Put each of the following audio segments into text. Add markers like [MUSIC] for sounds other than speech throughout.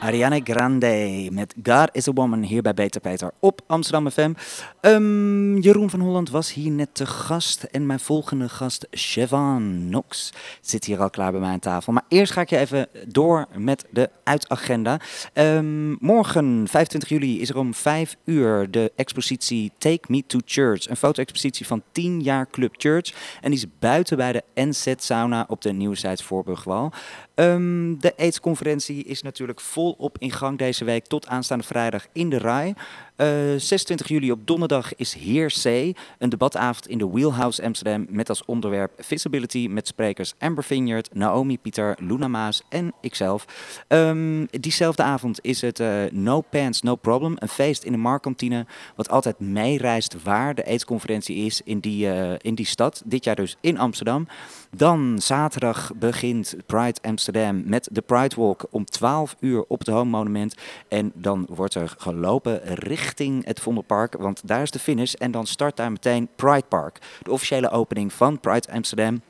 Ariane Grande met God is a Woman hier bij Beter Peter op Amsterdam FM. Um, Jeroen van Holland was hier net te gast en mijn volgende gast, Siobhan Knox, zit hier al klaar bij mij aan tafel. Maar eerst ga ik je even door met de uitagenda. Um, morgen, 25 juli, is er om 5 uur de expositie Take Me to Church. Een foto-expositie van 10 jaar Club Church. En die is buiten bij de NZ Sauna op de Nieuwzijds Voorburgwal. Um, de AIDS-conferentie is natuurlijk volop in gang deze week tot aanstaande vrijdag in de RAI. Uh, eh, 26 juli op donderdag is Hearsay, een debatavond in de Wheelhouse Amsterdam met als onderwerp Visibility met sprekers Amber Vineyard, Naomi Pieter, Luna Maas en ikzelf. Um, diezelfde avond is het uh, No Pants, No Problem, een feest in de Markantine wat altijd meereist waar de AIDS-conferentie is in die, uh, in die stad. Dit jaar dus in Amsterdam. Dan zaterdag begint Pride Amsterdam met de Pride Walk om 12 uur op het Home Monument. En dan wordt er gelopen richting het Vondelpark, want daar is de finish. En dan start daar meteen Pride Park, de officiële opening van Pride Amsterdam.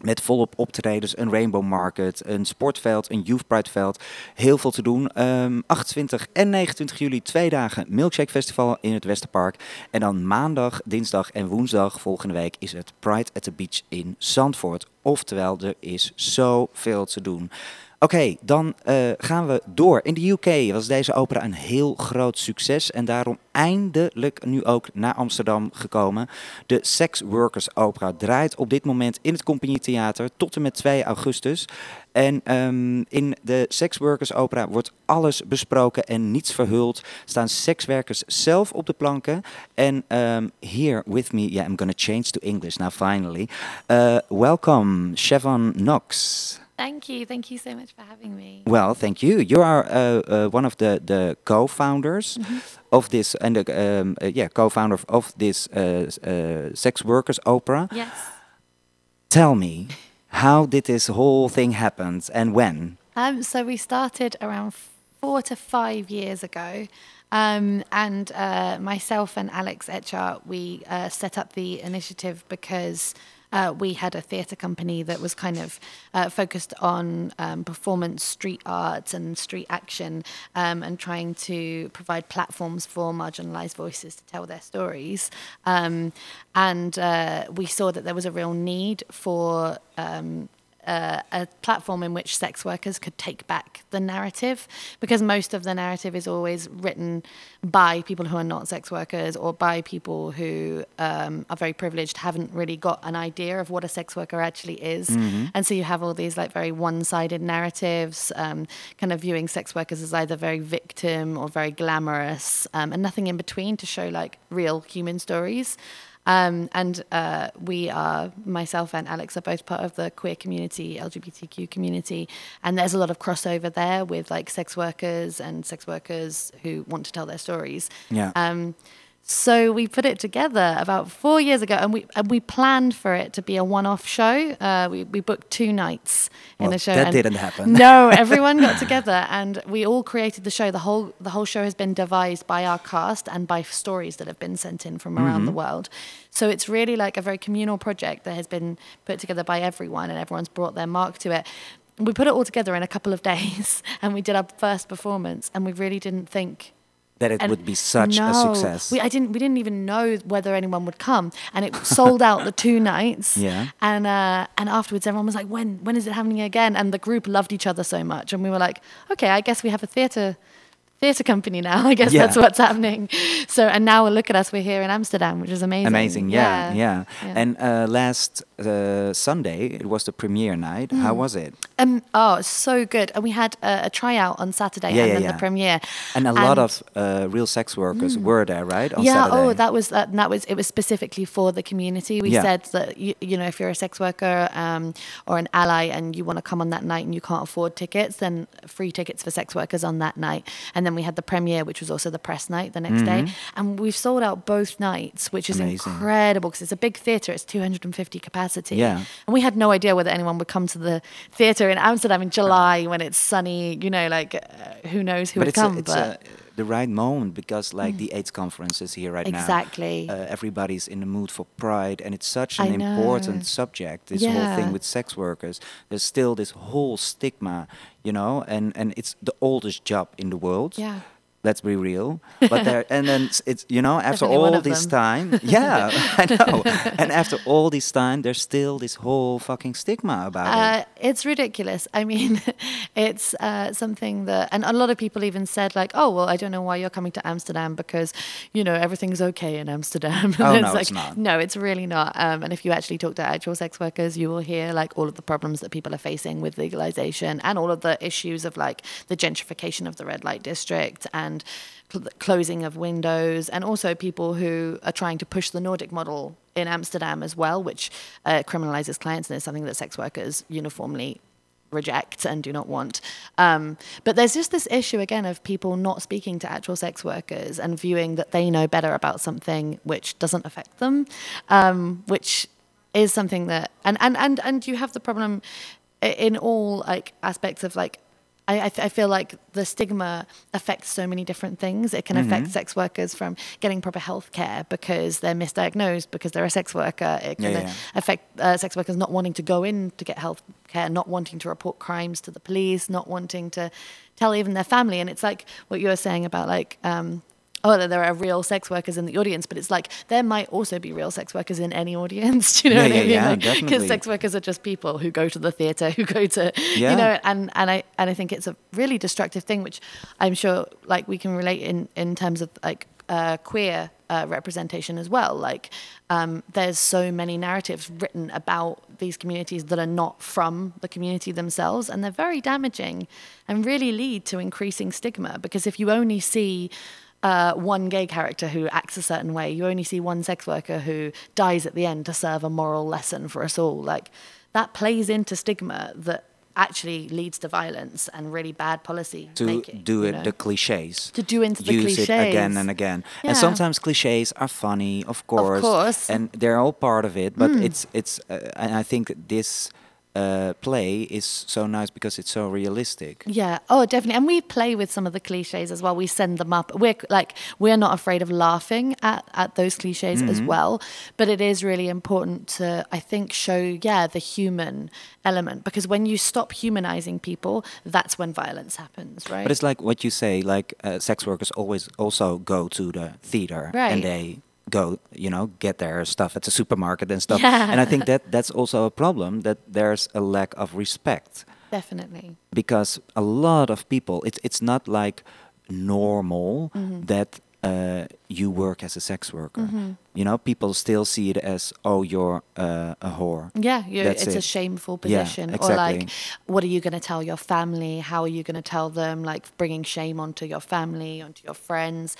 Met volop optredens, een Rainbow Market, een sportveld, een Youth Pride veld. Heel veel te doen. Um, ehm, 28 en 29 juli twee dagen Milkshake Festival in het Westerpark. En dan maandag, dinsdag en woensdag volgende week is het Pride at the Beach in Zandvoort. Oftewel, er is zoveel te doen. Oké, dan uh, gaan we door. In de UK was deze opera een heel groot succes en daarom eindelijk nu ook naar Amsterdam gekomen. De Sex Workers Opera draait op dit moment in het Compagnietheater tot en met 2 augustus. En um, in de Sex Workers Opera wordt alles besproken en niets verhuld. Staan sekswerkers zelf op de planken. En um, here with me, yeah, I'm gonna change to English now finally. Uh, welcome, Siobhan Knox. Thank you. Thank you so much for having me. Well, thank you. You are uh, uh, one of the, the co-founders mm -hmm. of this, and the, um, uh, yeah, co-founder of, of this uh, uh, sex workers opera. Yes. Tell me, how did this whole thing happen and when? Um, so we started around four to five years ago. Um, and uh, myself and Alex Etchart, we set up the initiative because uh, we had a theatre company that was kind of uh, focused on um, performance, street art, and street action, um, and trying to provide platforms for marginalised voices to tell their stories. Um, and uh, we saw that there was a real need for um, uh, a platform in which sex workers could take back the narrative because most of the narrative is always written by people who are not sex workers or by people who um, are very privileged haven't really got an idea of what a sex worker actually is mm-hmm. and so you have all these like very one-sided narratives um, kind of viewing sex workers as either very victim or very glamorous um, and nothing in between to show like real human stories um, and uh, we are, myself and Alex are both part of the queer community, LGBTQ community. And there's a lot of crossover there with like sex workers and sex workers who want to tell their stories. Yeah. Um, so we put it together about four years ago, and we and we planned for it to be a one-off show. Uh, we we booked two nights well, in the show. That didn't happen. [LAUGHS] No, [LAUGHS] everyone got together, and we all created the show. The whole the whole show has been devised by our cast and by stories that have been sent in from around mm-hmm. the world. So it's really like a very communal project that has been put together by everyone, and everyone's brought their mark to it we put it all together in a couple of [LAUGHS] days and we did our first performance and we really didn't think that it and would be such no, a success. We, I didn't. We didn't even know whether anyone would come, and it sold out the two nights. Yeah. And uh, and afterwards, everyone was like, "When? When is it happening again?" And the group loved each other so much, and we were like, "Okay, I guess we have a theatre theatre company now. [LAUGHS] I guess yeah. that's what's happening. So, and now look at us, we're here in Amsterdam, which is amazing. Amazing, yeah, yeah. yeah. yeah. And uh, last uh, Sunday, it was the premiere night. Mm. How was it? Um, oh, so good. And we had a, a tryout on Saturday yeah, and then the premiere. And a and lot of uh, real sex workers mm. were there, right? On yeah. Saturday. Oh, that was that. That was it. Was specifically for the community. We said that you, you, know if you're a sex worker um, or an ally and you want to come on that night and you can't afford tickets, then free tickets for sex workers on that night. And then we had the premiere, which was also the press night the next mm-hmm. day, and we've sold out both nights, which is Amazing. incredible because it's a big theatre. It's 250 capacity. Yeah. And we had no idea whether anyone would come to the theatre in Amsterdam in July when it's sunny. You know, like uh, who knows who but would come. A, but the right moment because like the AIDS conference is here right Mm. Exactly. now. Uh, everybody's in the mood for pride, and it's such I an know. important subject. This whole thing with sex workers. There's still this whole stigma, you know, and and it's the oldest job in the world. Yeah. Let's be real, [LAUGHS] but there, and then it's- it's you know after Definitely all this them. time, [LAUGHS] yeah, I know, [LAUGHS] and after all this time, there's still this whole fucking stigma about it. Uh, it's ridiculous. I mean, it's uh, something that, and a lot of people even said like, "Oh, well, I don't know why you're coming to Amsterdam because, you know, everything's okay in Amsterdam." Oh, And no, like, it's not. No, it's really not. Um, and if you actually talk to actual sex workers, you will hear like all of the problems that people are facing with legalization and all of the issues of like the gentrification of the red light district and cl- closing of windows, and also people who are trying to push the Nordic model in Amsterdam as well, which uh, criminalizes clients and is something that sex workers uniformly reject and do not want. Um, but there's just this issue again of people not speaking to actual sex workers and viewing that they know better about something which doesn't affect them, um, which is something that and and and and you have the problem in all like aspects of like. I, I, th- I feel like the stigma affects so many different things. It can affect Mm-hmm. sex workers from getting proper health care because they're misdiagnosed because they're a sex worker. It can yeah, yeah. affect uh, sex workers not wanting to go in to get health care, not wanting to report crimes to the police, not wanting to tell even their family. And it's like what you were saying about like, um, oh, that there are real sex workers in the audience, but it's like there might also be real sex workers in any audience. [LAUGHS] Do you know Yeah, what I yeah, mean? yeah, Because definitely. sex workers are just people who go to the theater, who go to, Yeah. you know, and, and I and I think it's a really destructive thing, which I'm sure like we can relate in in terms of like uh, queer uh, representation as well. Like um, there's so many narratives written about these communities that are not from the community themselves, and they're very damaging and really lead to increasing stigma. Because if you only see uh, one gay character who acts a certain way, you only see one sex worker who dies at the end to serve a moral lesson for us all. Like that plays into stigma that actually leads to violence and really bad policy to making, do you it know? the cliches To do into the use it again and again Yeah. and sometimes cliches are funny of course, of course. And they're all part of it but it's it's uh, and i think this uh, play is so nice because it's so realistic Yeah. Oh, definitely. And we play with some of the cliches as well. We send them up. We're like we're not afraid of laughing at at those cliches as well. But it is really important to I think show yeah the human element because when you stop humanizing people, that's when violence happens, right? but it's like what you say like uh, sex workers always also go to the theater Right. and they go you know get their stuff at the supermarket and stuff Yeah. and i think that that's also a problem that there's a lack of respect definitely. because a lot of people it's it's not like normal Mm-hmm. that uh, you work as a sex worker Mm-hmm. You know people still see it as oh you're uh, a whore Yeah, it's a it. shameful Yeah, position. Or like, what are you going to tell your family? How are you going to tell them? Like, bringing shame onto your family, onto your friends.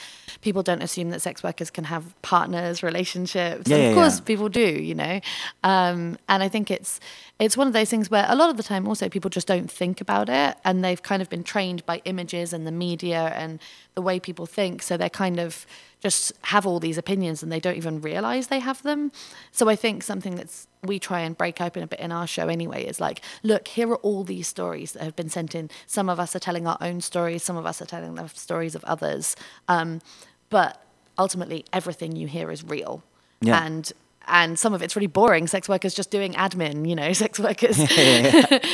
People don't assume that sex workers can have partners, relationships. Yeah, and yeah, of course, people do. You know, um, and I think it's it's one of those things where a lot of the time also people just don't think about it, and they've kind of been trained by images and the media and the way people think, so they're kind of just have all these opinions and they don't even realize they have them. So I think something that's we try and break open a bit in our show anyway is like, look, here are all these stories that have been sent in. Some of us are telling our own stories, some of us are telling the stories of others. Um, but ultimately, everything you hear is real. Yeah. And and some of it's really boring. Sex workers just doing admin, you know, [LAUGHS] sex workers, [LAUGHS]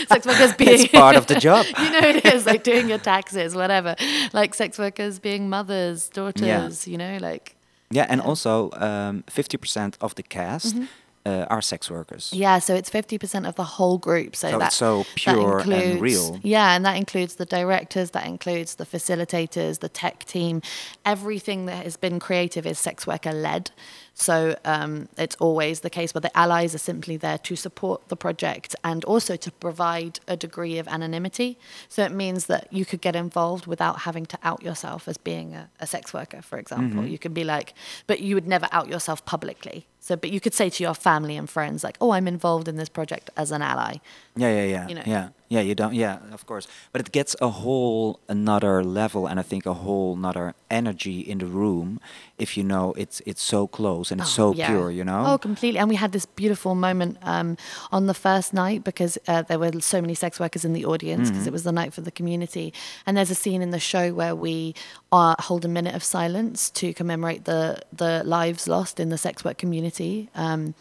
sex workers [LAUGHS] being it's part of the job. You know it is like doing your taxes whatever. Like sex workers being mothers daughters you know like yeah and also um, 50% of the cast Mm-hmm. uh, are sex workers. Yeah so it's 50% of the whole group. So So that it's so that pure and real. yeah and that includes the directors that includes the facilitators the tech team. Everything that has been creative is sex worker led so um, it's always the case where the allies are simply there to support the project and also to provide a degree of anonymity. So it means that you could get involved without having to out yourself as being a, a sex worker, for example. Mm-hmm. You could be like, but you would never out yourself publicly. So, but you could say to your family and friends, like, oh, I'm involved in this project as an ally. yeah yeah yeah You know. yeah Yeah, you don't. Yeah, of course. But it gets a whole another level, and I think a whole another energy in the room if you know it's it's so close and it's so Oh, yeah. pure. You know. Oh, completely. And we had this beautiful moment um, on the first night because uh, there were so many sex workers in the audience because it was the night for the community. And there's a scene in the show where we uh, hold a minute of silence to commemorate the the lives lost in the sex work community. Um,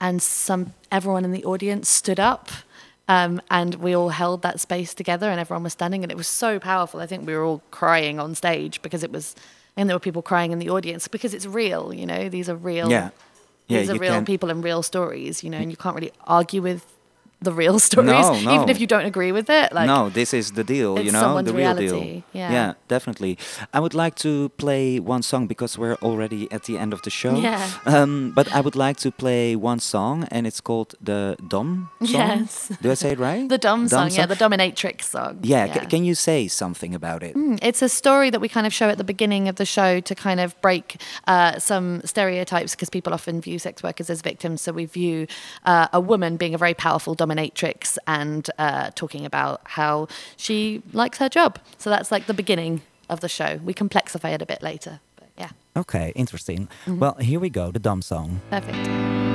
and some everyone in the audience stood up. Um, and we all held that space together, and everyone was standing, and it was so powerful. I think we were all crying on stage because it was, and there were people crying in the audience because it's real. You know, these are real Yeah. Yeah, these are real can- people and real stories, you know, and you can't really argue with the real [LAUGHS] stories, No, even if you don't agree with it. Like, no, this is the deal, you know, the real reality, deal. yeah. yeah, definitely. I would like to play one song because we're already at the end of the show. Yeah. Um, but I would like to play one song, and it's called the Dom song. Yes. Do I say it right? [LAUGHS] the Dom song, yeah, the Dominatrix song. yeah. ca- can you say something about it? Mm, It's a story that we kind of show at the beginning of the show to kind of break uh, some stereotypes because people often view sex workers as victims. So we view uh, a woman being a very powerful dominatrix and uh, talking about how she likes her job. So that's like the beginning of the show. We complexify it a bit later. But yeah, Okay, interesting. Mm-hmm. Well, here we go, the dumb song. perfect.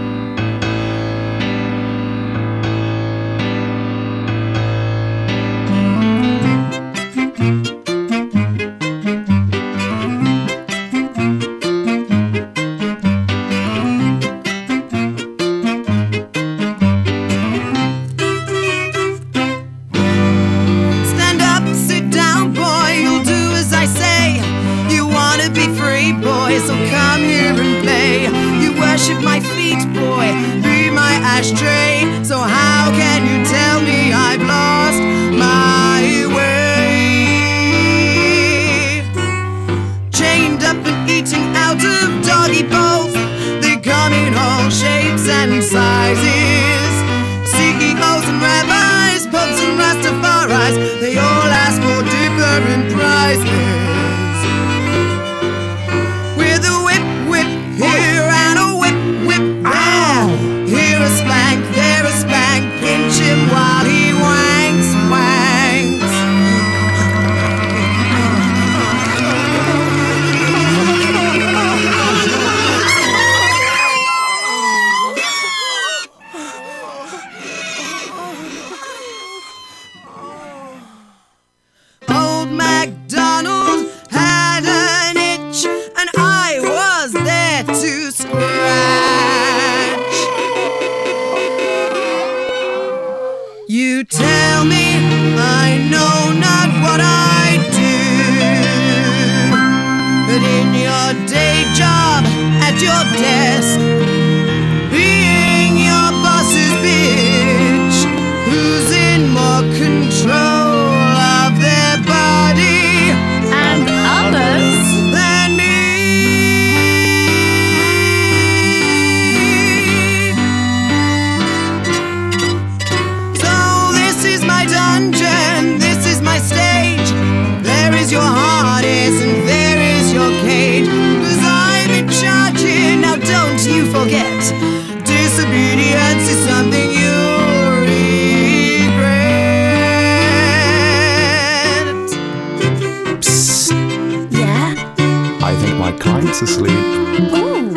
My client's asleep. Ooh.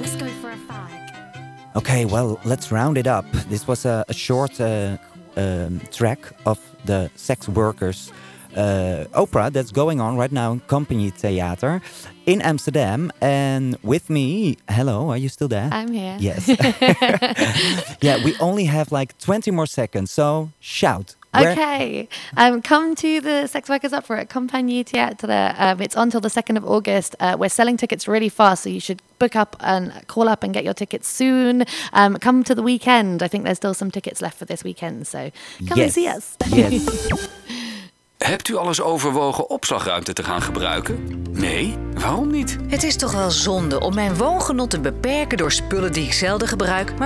Let's go for a fag. Okay, well, let's round it up. This was a, a short uh, um, track of the sex workers uh, opera that's going on right now in Company Theater in Amsterdam. And with me, hello, are you still there? I'm here. Yes. [LAUGHS] [LAUGHS] yeah, we only have like 20 more seconds, so shout. Okay. Um, come to the Sex Workers Opera at Compagnie Theatre. Um, it's on till the 2nd of August. Uh, we're selling tickets really fast, so you should book up and call up and get your tickets soon. Um, come to the weekend. I think there's still some tickets left for this weekend, so come and see us. Yes. [LAUGHS] Hebt u al eens overwogen opslagruimte te gaan gebruiken? Nee? Waarom niet? Het is toch wel zonde om mijn woongenot te beperken door spullen die ik zelden gebruik, maar